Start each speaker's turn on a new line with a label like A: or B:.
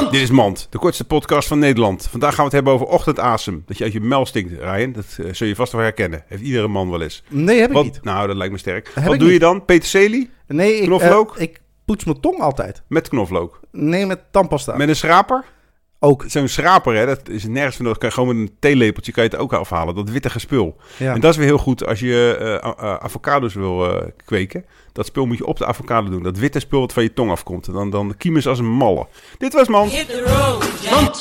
A: Dit is Mand, de kortste podcast van Nederland. Vandaag gaan we het hebben over ochtendasem. Dat je uit je mel stinkt, Ryan. Dat eh, zul je vast wel herkennen. Heeft iedere man wel eens.
B: Nee, heb ik
A: Wat,
B: niet.
A: nou, dat lijkt me sterk.
B: Heb
A: Wat doe je dan? Peterselie?
B: Nee, ik,
A: Knoflook?
B: eh, ik poets mijn tong altijd.
A: Met knoflook.
B: Nee, met tandpasta.
A: Met een schraper?
B: Ook.
A: Zo'n schraper, hè, dat is nergens van nodig. Kan je gewoon met een theelepeltje kan je het ook afhalen. Dat witte gespul.
B: Ja.
A: En dat is weer heel goed als je eh, a- avocados wil eh, kweken. Dat spul moet je op de avocado doen. Dat witte spul wat van je tong afkomt. En dan, dan kiemen ze als een malle. Dit was Mand.
C: Hit the road, Jack.